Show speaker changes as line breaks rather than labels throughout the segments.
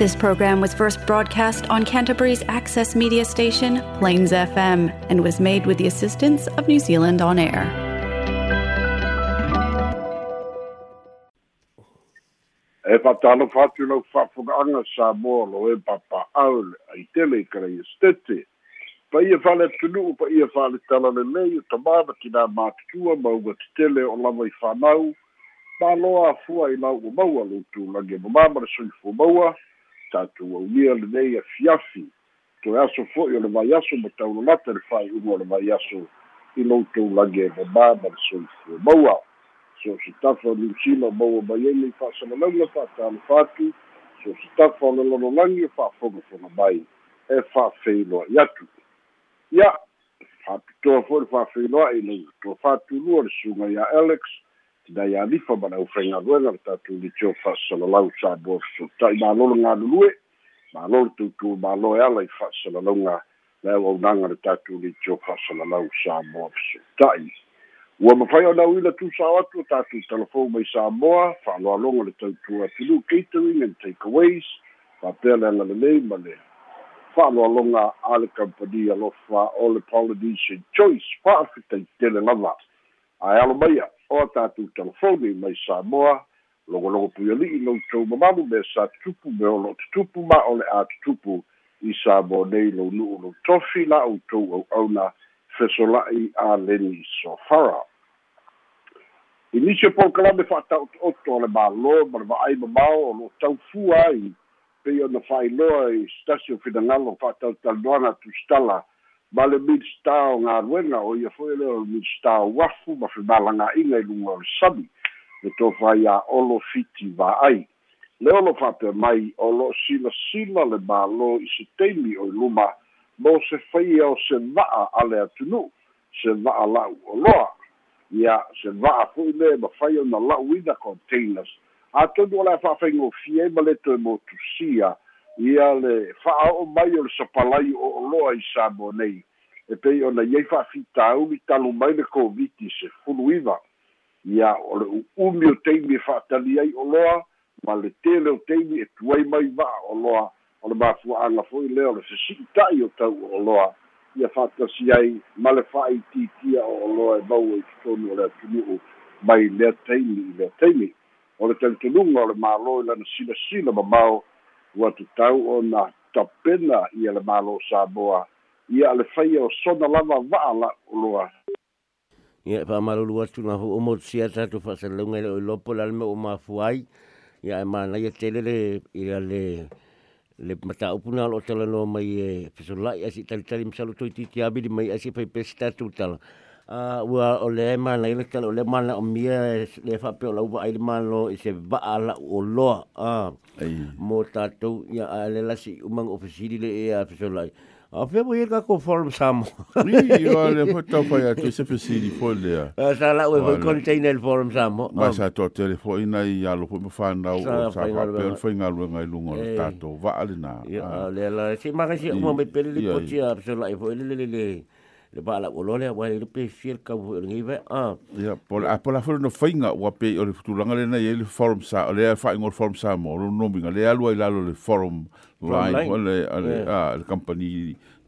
This program was first broadcast on Canterbury's access media station, Plains FM, and was made with the assistance of New Zealand
On Air. E patalo fatu lau whapunanga sa mōlo e papa aule ai tele kare i stete. Pa ia whale tunu pa ia tala talale lei o tamana ki nā mātutua maunga te tele o lama i whanau. Māloa afua i lau o maua lutu lange mamamara sui fo maua. tatou aulia lenei afiafi toe aso fo'i o le vaiaso ma taulolata le fa'ai'uga o le vaiaso i loutou lage e mamā ma le soifua maua so sitafa o niusila o maua mai ai lei fa'asalalauga fa'atalofa atu so sitafa o le lololagi o e fa'afogafoga mai e fa'afeiloa'i atu ia fa'apitoa fo'i le fa'afeiloa'i lau toa fa'atulua le suga iā alex taialifa ma oh, lau e eh, oh, faigaluega le tatulitio fa'asalalau sa boafesota'i mālolo galulue mālolo tutū māloe ala i fa'asalalauga le auaunaga le tatulitio fa'asalalau sa boafesota'i ua mafai o lau ila tusao atu o tatou telefou mai samoa fa'aloaloga le tautua tulu catering and takeaways faapea le ma le fa'aloaloga a le kampani alofa o le polynesian choice fa'afetaitele lava ae alo maia o tatou telefoni mai samoa logologo pui ali'i loutou mamalu me sa tutupu me o tutupu ma o le a tutupu i samoa nei lou nu'u lou tofi la outou au'auna fesola'i aleni sofara i nisi polokalame fa'ataoto'oto o le mālō ma le va'ai mamao o lo'o taufua ai pei ona fa'ailoa i stasi o finagalo fa'ataotalanoana tusitala ma le midstown galuega o ia fo'i le o midstown afu ma femalaga'iga i luga o le sami e tofai a'olo fiti va'ai le olo faapea mai o lo'o silasila le mālō i se taimi o i luma mo se faia o se va'a a le atunu'u se va'a la'u oloa ia se va'a fo'i le ma fai ona la'uina containers atonu o le a fa'afaigofia ai ma le toe motusia ia le fa'ao'o mai o le sapalai o oloa i samo nei e pei ona iai fa'afitauli talu mai le koviti se fulu iva ia o le u'umi o teimi e fa'atali ai oloa ma le tele o teimi e tuai mai va'a oloa o le mafua'aga fo'i lea o le fesi'ita'i o tau o oloa ia fa'atasi ai ma le fa'aitiitia o oloa e mau ai totonu o le atunu'u mai lea teimi i lea taimi o le talitonuga o le mālo i e lana silasila mamao ua tatau ona tapena ia le malo saboa ia le faia o sona lava va'a la'u loa ia
e fa'amalolu atu na ho'omosia tatou fa'asalalauga i le oilopo la le mea ua mafu ai ia e manaia tele le ia le le mataupu na tala no mai e fesola'i asi talitali masalotoititi avili mai asi faipesi tatou tala uh, ua o le ma la ile kala o le ma la o le fa pe la ai le lo se ba ala o a mo ta to ya ale ah, la si umang ofisiri le e a ah, lah. ah, fiso la a fe mo ka ko form sa mo ri yo le fa to fa ya, ya se fe di fol le a sa la we fo container form sa mo ma sa to telefoni na ya lo fo mo fa na o sa fa pe fo nga lo nga lungo le ta to va ale na ya le la si ma ka si umang pe le le po ti a fiso la fo le le le le ba la olole wa le pe fiel ka bo le ngive a ya pol a ah, pol a fo no fainga wa pe o le futu langa le na ye le form sa le a fainga o form sa mo no binga le a lo le form line le a le company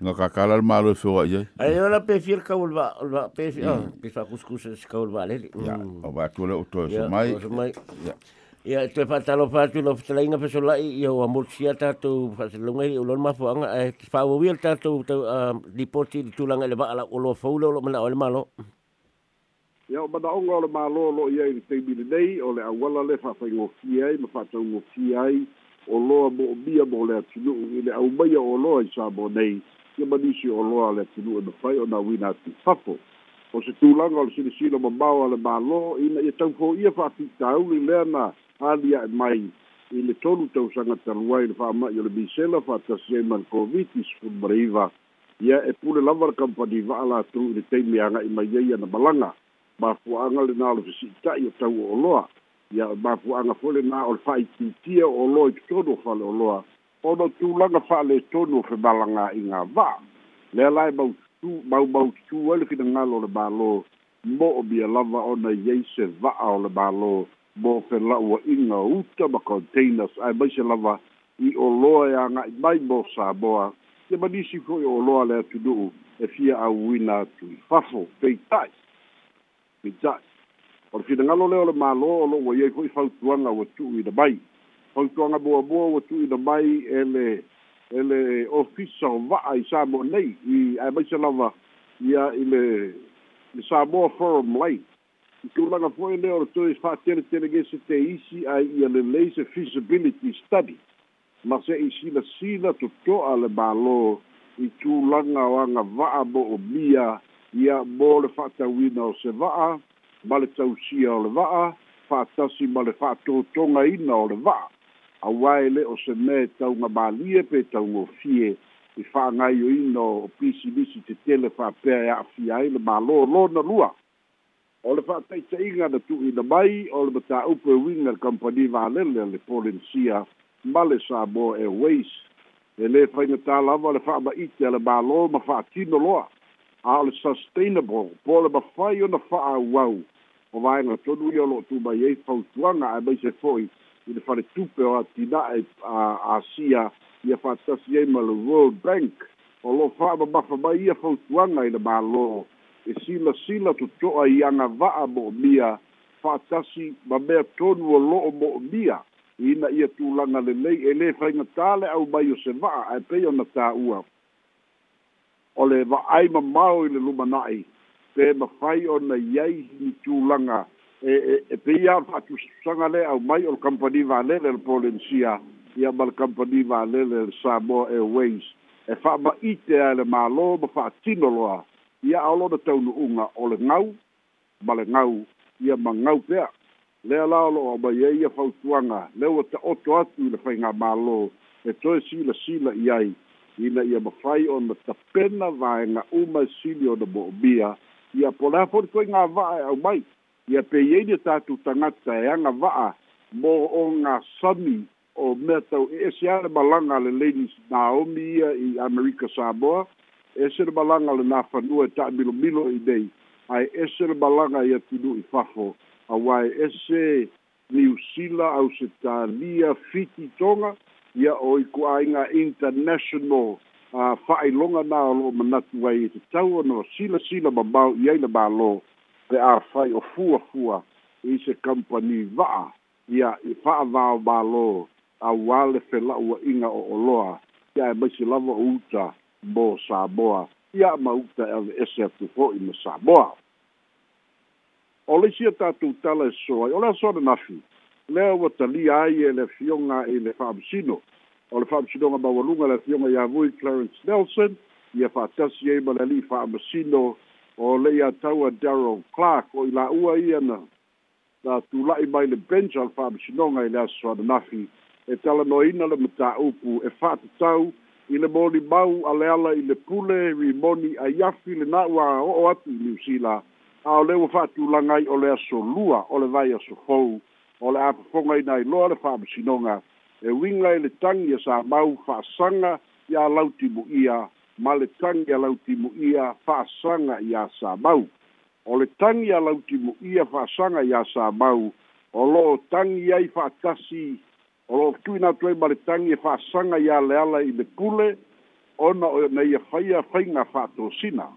Nga kakala malo e whewa iai. Ai o la pefir ka ulwa, ulwa pefir, ah, pefir kuskus e lele. o wa tule o toi mai. Ia, mai. Ia, te patalo patu lo fitalainga peso ia o amolsia tatou fasilunga i ulon mafuanga, e whawawia tatou tau lipoti di tulanga ele waala o lo eh, faula eh, o lo mana le malo. Ia, o manaonga o le malo lo iai i te mili o le awala le whawhaingokia ai, ma whataungokia ai, o loa mo bia mo le atinu i le au mai o loa i e sabo nei i manisi o loa le atinu e mawhai o na wina ati papo o se tūlanga o le sini sino ma mau ale ma lo i na i tau ko ia wha ati tau i lea na alia e mai i le tolu tau sanga taruai i le wha mai o le bisela wha atasi e man COVID i sifun mariva ia e pule lavar kampani wa ala atru i le teimianga i mai eia na malanga ma fuanga le nalo fisi tai o tau o loa ia mafuaga fole na o le faitiitia o lo i totonu o fale oloa ona tulaga faaletonu o femalagaiga va lea lae mautu maumautu ai le finagalo o le mālō mo o mia lava ona i ai se va'a o le mālō mo felauaʻiga uta ma containers ae mai se lava i oloa e aga'i mai mo samoa ia manisi ho'i o oloa le atunu'u e fia auina atu i fafo peita peita o e le finagalo lea o le mālō o lo'u aiai ho'i fautuaga ua tu'uina mai fautuaga buabua ua tu'uina mai ele ele ofisa o va'a i sa moa nei i ae maisa lava ia i le le sa moa forum lai i tulaga fo'i lea o le toe fa'ateletelegese te isi ae ia lelei se feasibility study ma se'i silasila to le mālō i tulaga o aga va'a mo'omia ia mo le fa'atauina no se va'a ma le tausia o le va'a fa'atasi ma le fa'atotogaina o le va'a auā e le o se mea tauga malie pe taugofie i fa'agaioina o pisilisi tetele fa'apea e a'afia ai le mālō lona lua o le fa'ataita'iga na tu'uina mai o le matāupu e uiga le kompani valele le polensia ma le samoa airways e lē faigatālava le fa'ama'ite a le mālō ma fa'atino loa ʻaʻole sustainable po le mafai ona fa'aauau o vaega tonu ia o loo tumai ai fautuaga ae mai se fo'i i le faletupe o atina'e a asia ia fa'atasi ai ma le world bank o loo fa'amamafa mai ia fautuaga i le mālō e silasila toto'a i agava'a mo'omia fa'atasi ma mea tonu o lo'o mo'omia ina ia tulaga lelei e lē faigatā le au mai o se va'a ae pei ona tāua o le va'ai mamao i le lumana'i pe mafai ona iai hinitulaga e e e pe ia fa'atusasaga le au mai o company valele le polensia ia mal company valele le samoa airways e fa ae ite ale ma fa'atino loa ia ao lona taunu'uga o le gau ma le gau ia ma gau pea lea la o lo'o mai ai ia fautuaga le ua to atu i le faiga mālō e toe silasila i ai ina ia mafai ona tapena vaega uma sili ona mo'omia ia po lā fo'i koe gava'a e au mai ia peiai lia tatou tagata e agava'a mo o gā sami o mea tau e ese a le malaga le ladies naomi ia i amerika samoa ese le malaga lenā fanua e ta'amilomilo i nei ae ese le malaga ia tunu'i fafo auā e ese niusila ausetalia fiti toga ia o i kuāiga international uh, fa'ailoga na o lo'o manatu ai i tatau ona o silasila mamao i ai na mālō pe a fai o fuafua i se kampani va'a ia i fa'avao mālō auāle fela'ua'iga o oloa ia e maisi lava o uta mo samoa ia ma uta e ave ese atu ho'i ma samoa o leisia tatou tala e soai o le asoa na nafi lea ua talia ai e le afioga i le fa'amasino o le fa'amasinoga maualuga le afioga iavui clarence nelson ia fa'atasi ai ma le ali'i fa'amasino o le ia taua daryl clark o i la'ua ia na na tula'i mai le bench a le fa'amasinoga i le aso ananafi e talanoina le matā'upu e fa'atatau i le molimau a le ala i le pule rimoni aiafi lenā ua o'o atu i niusila a o le ua fa'atulaga ai o le aso lua o le vai aso fou o le apofoga ina i loa le fa'amasinoga e uiga e le tagi sa mau fa'asaga iā lautimu'ia ma le tagi a lautimu'ia fa'asaga iā sa mau o le tagi a lautimu'ia fa'asaga iā sa mau olo lo'o tagi ai fa'atasi o lo'o tuina atu ai ma le tagi e fa'asaga iā le ala i le pule ona o na ia faia faiga fa'atosina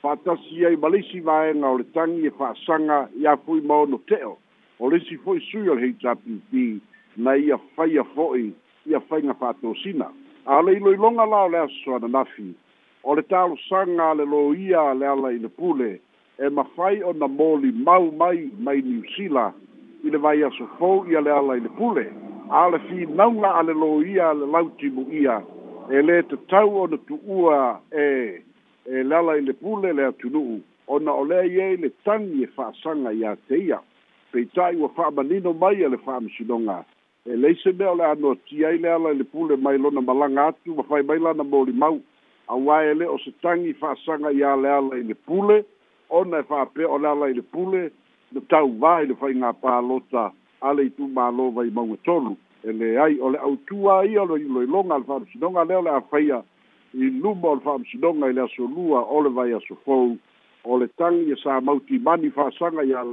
fa'atasi ai ma leisi vaega o le tagi e fa'asaga iā fui maono te'o o lesi foi sui al HRPP na ia faia foi ia fainga fato sina a lei loi longa la o lea soa nafi o le talo sanga le lo ia le ala i le pule e mawhai o na moli mau mai mai ni Sila i le vai aso fau ia le ala i le pule a le fi naunga a le lo ia le lautimu ia e le te tau o na tuua e e le ala i le pule le atunuu ona o lea iei le tangi e sanga ia te ia feitai ua fa'amanino mai a le fa'amasinoga e leise mea o le anotia ai le ala i le pule mai lona malaga atu mafai mai lana molimau auā e lē o se tagi fa'asaga iā le ala i le pule ona e fa'apea o le ala i le pule na tauvā i le faigā palota a le itumālo vai maugatolu e, e leai o le autua ia lo iloiloga a le fa'amasinoga lea o le afaia i luma o le fa'amasinoga i le asolua o le vai asofou o le tagi e sa mautimani fa'asaga iā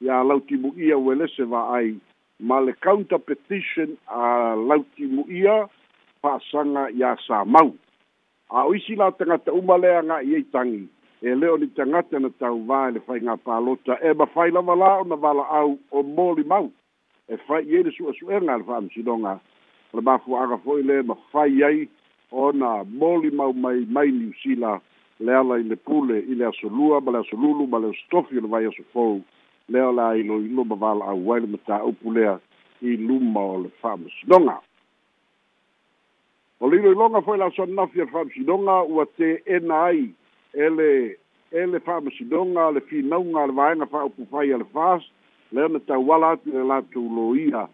ia lautimuia ue lese va'ai ma le counter petition a lautimuia fa'asaga iā samau a o isi la tangata uma le aga'i ai tagi e leo ni tagata na tauvā e le faiga palota e mafai lava la ona vala'au o moli mau e fai i ai le su'asu'ega le fa'amasinoga ole mafua'aga fo'i le mafai ai ona moli mau mai mai niusila le ala i le pule i le aso lua ma le aso lulu ma le aso o le vai aso lea ilo ilo iloilo ma valaau ai le mataupu lea i luma o le fa'amasinoga o le iloiloga foi e fa'amasinoga ua teena ai e le e le le finauga a le vaega fa'aupu fai a le fas lea na tauala atu i le latou loia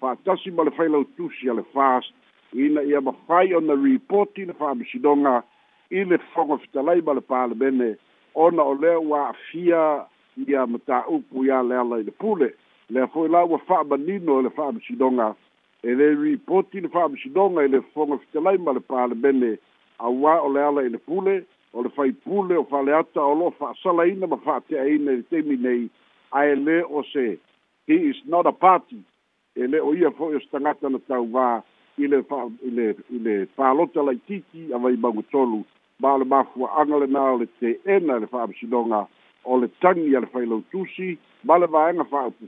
fa'atasi ma le failau tusi le ina ia mafai ona ripoti le fa'amasinoga i ile foga ma le ona o lea ua ia ma ia le ala i le pule lea fo'i la ua fa'amanino e le fa'amasinoga e lē ripoti le fa'amasinoga i le ma le palemene auā o le ala i le pule o le faipule o fa'aleata o lo'o fa'asalaina ma fa'ate'aina i le taimi nei ae lē o se he is not a party e lē o ia fo'i o se tagata na tauvā i le fa i le i le pālota avai ma o le mafua'aga lenā o le te'ena le fa'amasinoga o le tani a le tusi, ma le vaega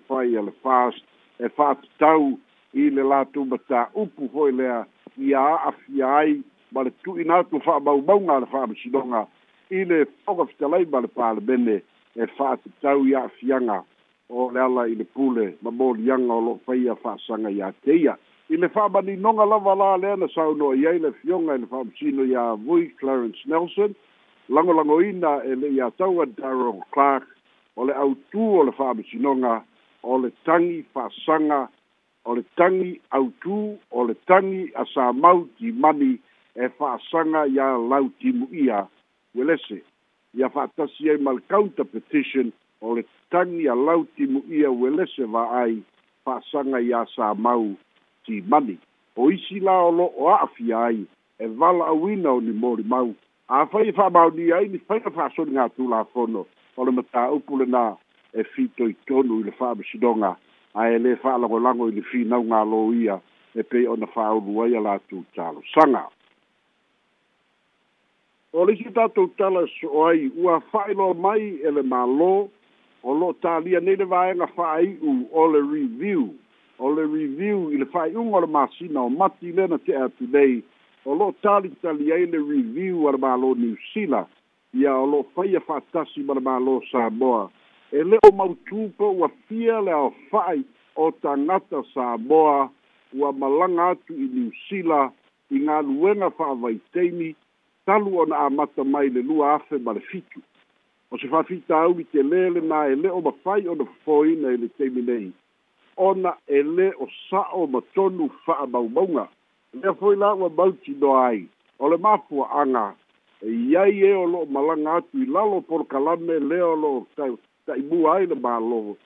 fai a fast e fa'atatau i le latou matā'upu hoi lea ia a'afia ai ma le tu'ina atu fa'amaumauga a le fa'amasinoga i le foga ma le palemene e fa'atatau i a'afiaga o le ala i le pule ma moliaga o lo'o faia fa'asaga iā i le lava la lea na saunoa i ai le fioga i le fa'amasino iā vui clarence nelson lango lango ina e le'i taua daron clark o le autū o le fa'amasinoga o le tagi fa'asaga o le tagi autū o le tagi a samau timani e fa'asaga ia lau timu'ia ue lese ia fa'atasi ai ma counter petition o le tagi a lau timu'ia ai lese ia fa'asaga iā samau timani o isi la o lo'o a'afia ai e vala auina o ni mau a fa i fa mauni ai ni fa fa so ni atu la fono o le mata o pule na e fito i tonu i le fa mi sidonga a e le fa lango lango i le fi na nga lo ia e pe ona fa o lua ia la tu talo sanga o le sita tu tala so ai u a fa i lo mai e le malo o lo talia ne le vae nga fa ai u o le review o le review i le fa i unga o le masina o mati lena te atu dei o lo'o talitali ai le review a le mālō niusila ia o lo'o faia fa'atasi ma le mālō samoa e lē o mautū po ua fia le aofa'i o tagata samoa ua malaga atu i niusila i galuega fa'avaiteini talu ona amata mai le lua afe ma le fitu o se fa'afitauli te lē lenā e lē o mafai ona fofoina i le taimi nei ona e lē o sa'o ma tonu fa'amaumauga Ia foi la ua mauti no ai. O le mafua anga. E iai e o lo malanga atu i lalo por kalame leo lo tai mua ai le lo.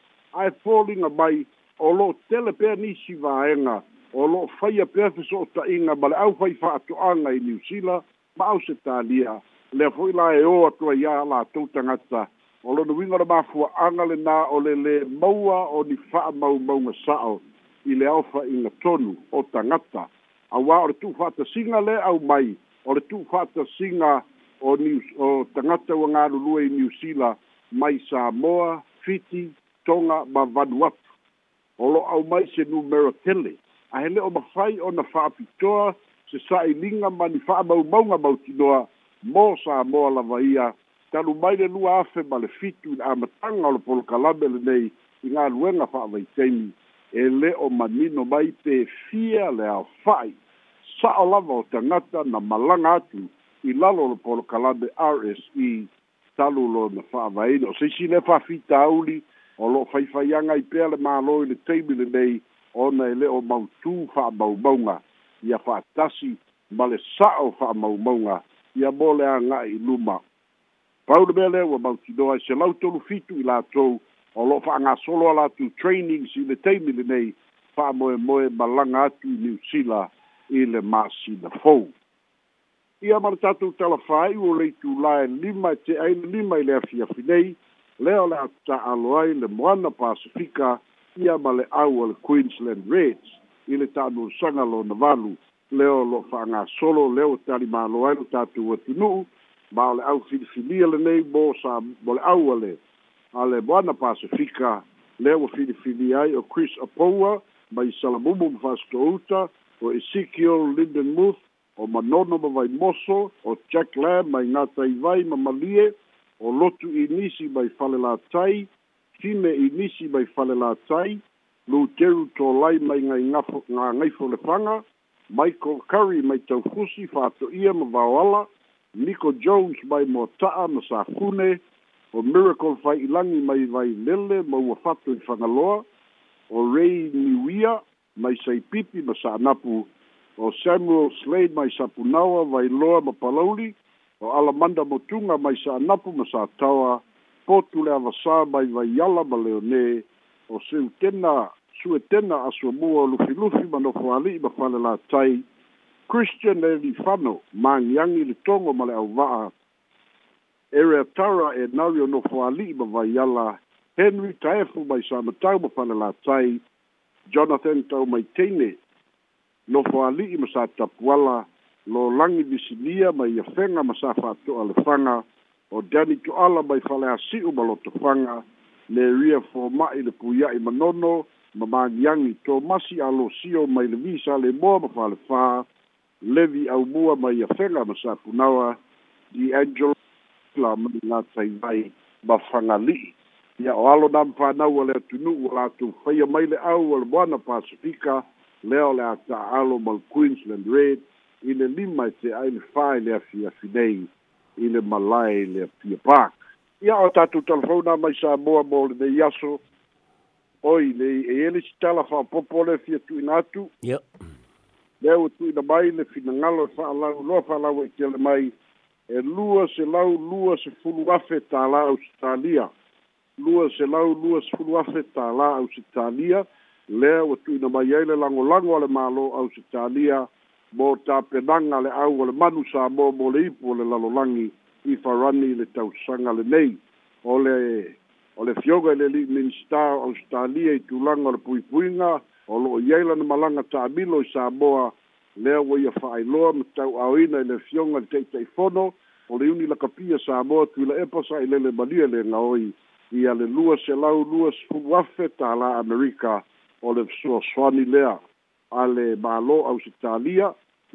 Ai fōlinga mai o lo tele pēr nisi vāenga. O lo faya pēfiso o ta inga ma le au fai atu anga i New Zealand ma au se tālia. Le foi la e o atua ia la tautangata. O lo nu wingo le mafua anga le na o le le maua o ni faa mau maunga sao i le aofa inga tonu o tangata. auā o le tu'ufaatasiga le aumai o le tu'ufaatasiga o niu o tagata ua galulue i new zealand mai samoa fiti toga ma vanuatu o lo mai se numero tele ae o mafai ona fa'apitoa se sa'iliga ma ni fa'amaumauga mautinoa mo samoa lava ia talu mai le lua afe ma le fitu i le amataga o le polokalame lenei i galuega fa'avaitaimi e le'o manino mai fia le ao fa'i fa'alava o tagata na malaga atu i lalo le polokalame rse talu lona fa'avaina o seisi le fafitauli o lo'o faifaiaga i pea le mālo i le taimi lenei ona e lē'o mautū fa'amaumauga ia fa'atasi ma le sa'o fa'amaumauga ia mo le aga'i i luma paule mea lea ua mautinoa i se lau tolufitu i latou o lo'o fa'agasolo a latou trainings i le taimi lenei fa'amoemoe malaga atu i new zealand i le masina fou ia ma le tatou talafa ai ua le itulae lima e te'ai le lima i le afiafi nei lea o le atataalo ai le moana pasifika ia ma le au o le queensland reds i le ta'anuasaga lona valu o lo fa'agasolo lea ua talimālo ai lo tatou atunu'u ma o le au filifilia lenei mo sa mo le au ale ale moana pasifika lea ua filifilia ai o chris apoua mai salamumu ma fa'asotouta o Ezekiel Lindenmuth, o Manono Mavai Mosso, o Jack Lamb, mai Ngata Iwai Mamalie, o Lotu Inisi mai Fale La Tai, Fime Inisi mai Fale La Tai, Luteru Tolai mai Ngai Ngafo, Ngā Ngaifo Lepanga, Michael Curry mai Taufusi, Fato Ia Mavawala, Nico Jones mai Motaa Masafune, o Miracle Fai Ilangi mai Vai Lele, Mawafatu Ifangaloa, o Ray Niwia, mai saipipi ma sa'anapu o samuel slade mai vai loa ma palauli o alamanda Motunga mai sa'anapu ma tawa, potu le avasā mai vaiala ma leone o seutena suetena asoamua o lufilufi ma nofo ali'i ma fale latai christian elifano magiagi le togo ma le auva'a area tara e nari o nofo ali'i ma vaiala henry taefu mai sa matau ma fale latai jonathan taumaiteine lofo ali'i ma sa tapuala lo lagi lisinia ma ia fega ma sa fa'ato'a Fanga, o dani to'ala mai faleasi'u ma lotofaga le ria foma'i le puia'i manono ma magiagi tomasi alosio mai le visa le moa ma fa'alefā levi aumua mai ia fega ma sa di angelo la mai la taivai ma ia o alo na mafanau o le atunuu o latou faia mai le au o le moana pasifika lea o le a ta'alo ma le queensland red i le lima e se'ai le fā i le afiafi nei i le malai le apia park ia o tatou talafauna mai sa moa mo lenei aso oi lei e ele sitala fa'apopo o le fiatu'ina atu lea ua tu'ina mai le finagalo e fa'alau loa fa'alau e mai e lua se lau lua se fulu afe se tālia lua se lau lua se fulu afe ta la au se talia lea wa tu ina mai ele lango lango ale malo au se talia mo ta penanga le au ale manu sa mo mo le ipu le lalo langi i farani le tau sanga le nei o le o le fioga ele li minsta au se talia i tu lango le pui puinga o lo iela na malanga ta abilo i sa moa lea wa ia whaeloa ma tau au ina ele fionga le teitei fono o le uni la kapia sa moa tu la epa sa ele le malia le ngaoi ia le lua selau lua sefulu afe tālā amerika o le fesoasoani lea a le mālō ausitalia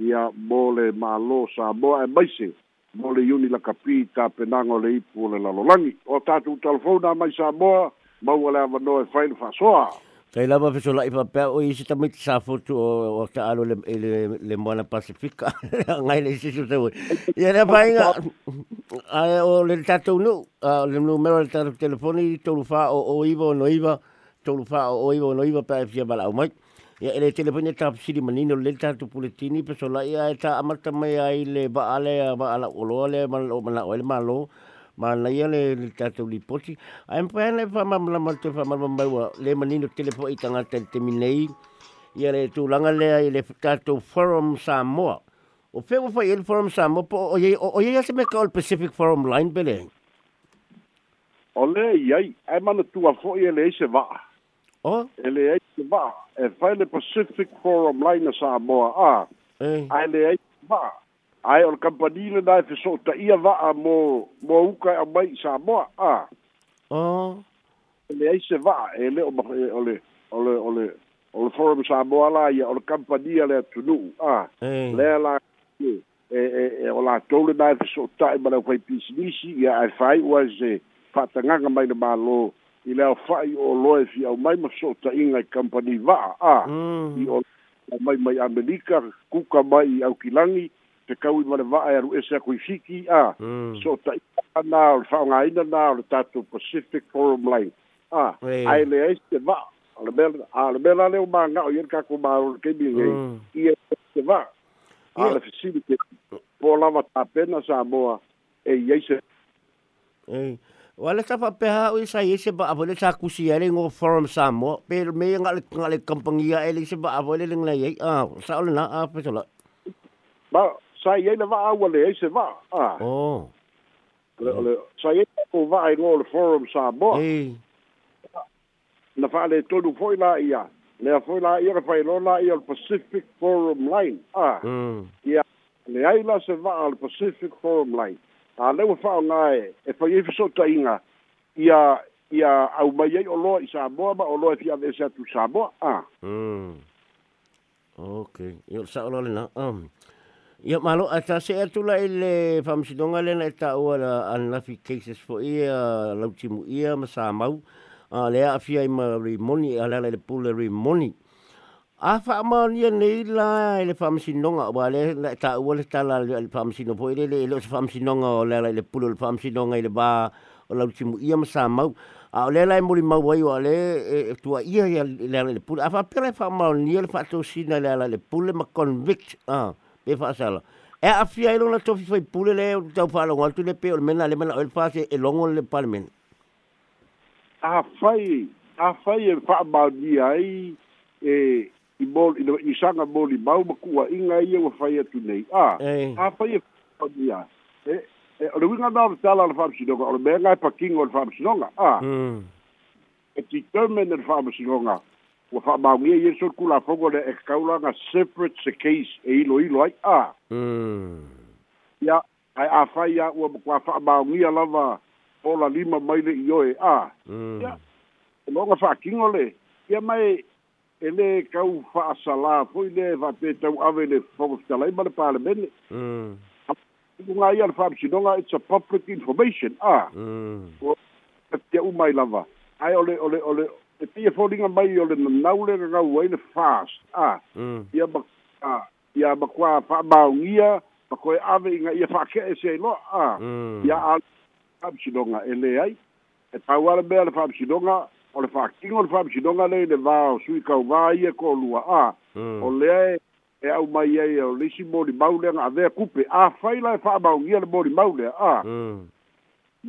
ia mo le mālō samoa e maise mo le iuni lakapi tapenaga o le ipu o le lalolagi o tatou talafona mai samoa maua le avanoa e fai le fa'asoa Tai lava pe sola ipa pe o isi tamit sa foto o o ka alo le le le mona pacifica ngai le isi sute we. Ya na painga a o le tato no a le numero le tato telefoni to lufa o o iva no iva to lufa o o iva no iva pe e fia bala o mai. Ya ele telefoni e ta pisi manino le tato pulitini pe sola ia e ta amata mai ai le ba ale ba ala o lo le ma o ma o le ma ma na yele le tato li poti ai pa na fa ma ma ma te fa ma ma le manino nino telefo i tanga te te minei ia le tu langa le ai le tato forum samoa o fe wa fa il forum samoa po o ye o ye se me call pacific forum line bele o le ai ai ma na tu a fo e le se va o le ai se va e fa e le pacific forum line samoa a e? ai le ai va ae o le kampani lena e fesootaʻia va'a mo mo uka e aumai i samoa a eleai se va'a e le e o le o le o le o le forum samoa la ia o le kampania le atunu'u a lea la e e e, e o latou lena e fesootaʻi ma le aufai pisinisi ia ae fai ua se fa'atagaga mai le mālō i le aofa'i o loe fi aumai ma fesootaʻiga i kampani va'a a mm. i o mai mai amelika kuka mai i aukilagi te kau i ma le va'a e alu ese a koifiki hmm. a so o ta'iaa na o le fa'aogāina na o le tatou pacific forum line a ae leai se va'a le mea a le mea la leo maga'o ia le kakou mālo le kaimiegei ia se va'a a le facility po lava tapena sa moa e iai se ei Wa le tapa peha o isa ye se ba avole sa kusi ele ngo forum samo per me nga le nga e le kampangia ele se ba avole le nga ye ah sa ole na a pe tola ba sai ai le va au le ai se va ah oh le le sai ai ko va ai ngol forum sa bo eh na fa le tolu foi la ia le foi la ia fa lo la ia pacific forum line ah mm ia le ai la se va al pacific forum line a le wa fa nga e e fa ye so ta inga ia ia au mai ai o lo i sa bo ba o lo ia ve sa tu sa bo ah mm Okay, yo sa lo le na. Um. Ia malo ata se atula ile whamisidonga lena e ta ua la anafi cases fo ia lautimu ia ma sa mau. A lea afia i ma rimoni a lala le pula rimoni. A wha amalia nei la ele whamisidonga wa le na ta ua le tala le whamisino po ile le ilo se whamisidonga o lala le pula le whamisidonga ile ba o lautimu ia ma sa mau. A o lea lai mori mau ai o le e, e, tua ia ia lala le pula. A wha pere wha amalia le wha tosina lala le pula ma convict. Ah pe fa sala e afia ilo la tofi foi pule le tau fa longa tu le pe o mena le mena o fa se e longo le parliament a fai a fai e fa ba di ai e i bol i sanga bol i mau makua inga ia e wa fai atu nei a a fai e fa di ai e e o winga na tala le fa sidonga o me ngai pakingo le fa sidonga a hmm. e ti termen le fa sidonga ua fa'amaugia i eso ku fogo le e kakaulaga separate se case e iloilo ai a ia hmm. ae afai a ba kua fa'amaugia lava ola lima mai le ioe a ia hmm. e no loga fa'akiga le ya mai ele ka u fa sala foi lea e fa'apetau ave le fogo fitalai ma le fa si do nga it's a public information a ua u mai lava ae ole ole ole e pia foliga mai o le nanau le gagau ai le fast a ia ma a ia makuā fa'amaugia ma koe aveiga ia fa'ake'e seailoa a ia a fa'amasinoga e lē ai e tau ala mea le fa'amasinoga o le fa'akiga o le fa'amasinoga lei le vā o sui kauvā ia ko lua a o lea e e au mai ai o lisi molimau le aga'avea kupe afai la e fa'amaugia le molimau lea a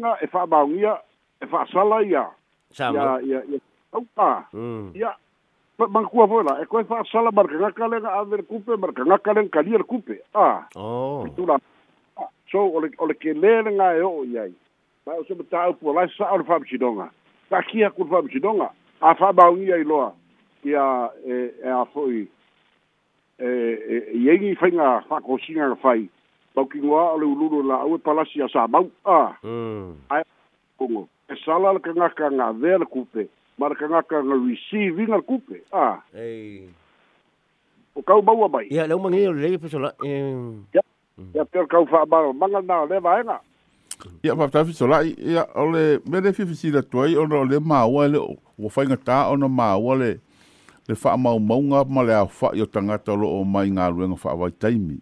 ga e fa'amaugia e fa'asala ia ia ia ia auka ia hmm. mangkua vola e koe fa'asala markagaka lega aver kupe na lega kalia le kupe Ah. Oh. so ole ole kelē le gae o'o i ai mae o pola mataupu alai sa'a o le fa'amasinoga ta'akia ku le fa'amasinoga a fa'amaugia iloa ia e a fo'i e iai faiga fa'akosiga fai paukigoa o le ululu la'au e palasi a sa hmm. Ah. a ae kogo e sala nga kagaka gavea ver kupe marakagaka nga receiving al kupe a o kau kaumaua mai ia leu magei olelei la. ia mm. ia peo kau nga, na ole vaega ia faafetai fesolaʻi ia o le mele fifisila tu ai ona o le maua ele ua faigatā ona maua le le faamaumauga ma le aofaʻi o tagata o loo mai galuega faavaitaimi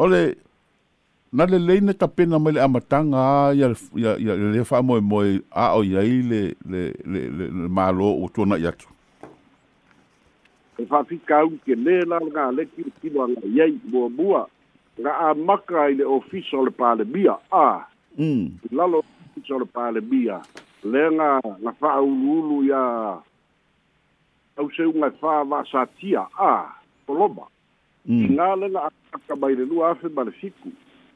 o ole, na le leina ne tapena mai le amatanga ia ia ia le fa mo mo o ia le le le le malo o tona ia tu e fa fi kau ke le la le ki ki wa la bua ga a maka i le office le pa le bia a mm la lo office le pa le bia le fa u lulu ia au se unga a poloba Mm. Ngā lenga mai le lua afe ma le fiku.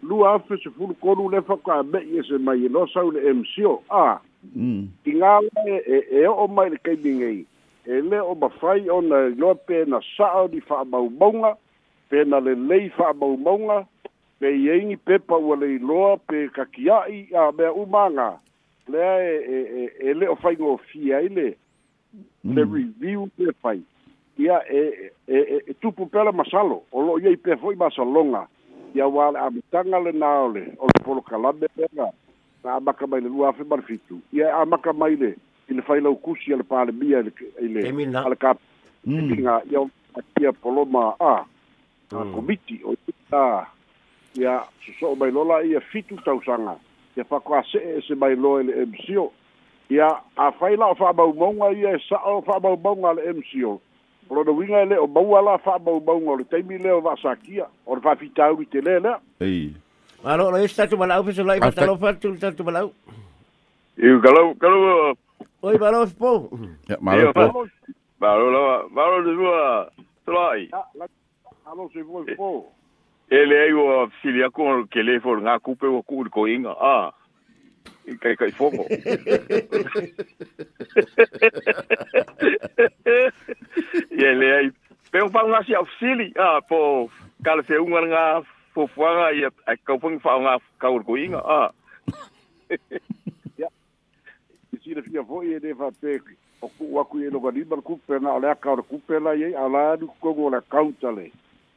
lua afe sefulu kolu le fakaame'i se mai e sau le emsio a tigā mm. lae e e o'o mai le kaimigei e lē o mafai ona i loa pena sa'a ni fa'amaumauga pena lelei fa'amaumauga pe iaigi pepa ua le iloa pe kakia'i a mea umaga lea e e e, e lē o faigofia ai le mm. le review le fai ia e e e, e tupu pela masalo o lo'o iai pea fo'i masaloga ia uā le amataga lenā o le o le polokalame lega na amaka mai le lua afe ma le fitu ia e amaka mai le i le failau kusi a le palemia i le a le kapiga ia atia poloma a a hmm. komiti o a ia soso'o mai lola ia fitu tausaga ia fakoase'e ese mai lo e le mco ia afai la'o o fa'amaumauga ia e sa'o fa'amaumauga a le mco Olo winga ele o bau ala fa bau bau ngol taimi le o vasakia o fa fitau i te le le. Ei. Ano no sta tu malau pe solai pa talo fa tu sta tu uh, Oi malau po. Ya malau po. Malau la malau de rua solai. Alo se voi po. Eh, ele é o filho com o a culpa é o cu Ah que, que fogo. y ele aí, pego para uma se auxili, ah, pô, cara se um nga fofuanga e a kaupung fa nga kaurgoinga, ah. Ya. Isi na fia foi ele va pe o ku aku e loga ni bal kupe na ole ka or kupe la ye ala du ko go la kautale.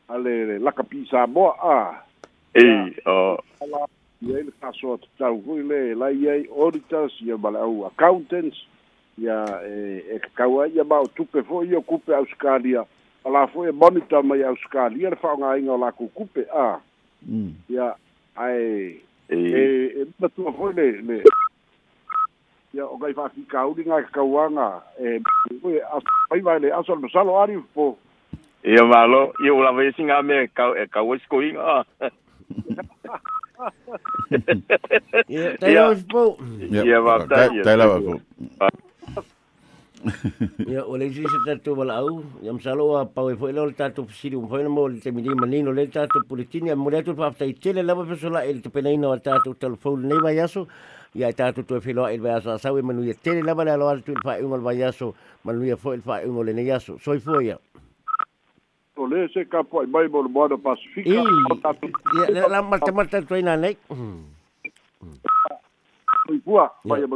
Ale la kapisa mo ah. Ei, oh. ia i le taso atatau hoi le lai ai auditors ia ma le au accountants ia eh, e kakau ai ia maotupe fo'i ia kupe ausikalia a la fo'i e monitor mai ausikalia le fa'aogāiga o lakou kupe a ia ae e e matua hoi le le ia o gai fa'afikauli ga kakauaga e oe ai vae le aso le masalo ali po ia malo ia o lava esi gamea e kau e kaua a yeah, they yeah. love Bolton. Yep. Yeah, well, they, they, they love Bolton. Ia, o tatu wala au, ia msalo a pau e foi lol tatu siri un foi mo le te mini manino le tatu politini a mure tu pa tai tele lava pesola el te penaina o tatu telefone nei vai aso ia tatu tu e filo el vai aso sau manu ia tele lava le alo tu fa un al vai aso manu ia foi el fa un le nei aso soi foi ia. to le se ka po mai bo bo do pasifika e ya la la mata mata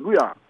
to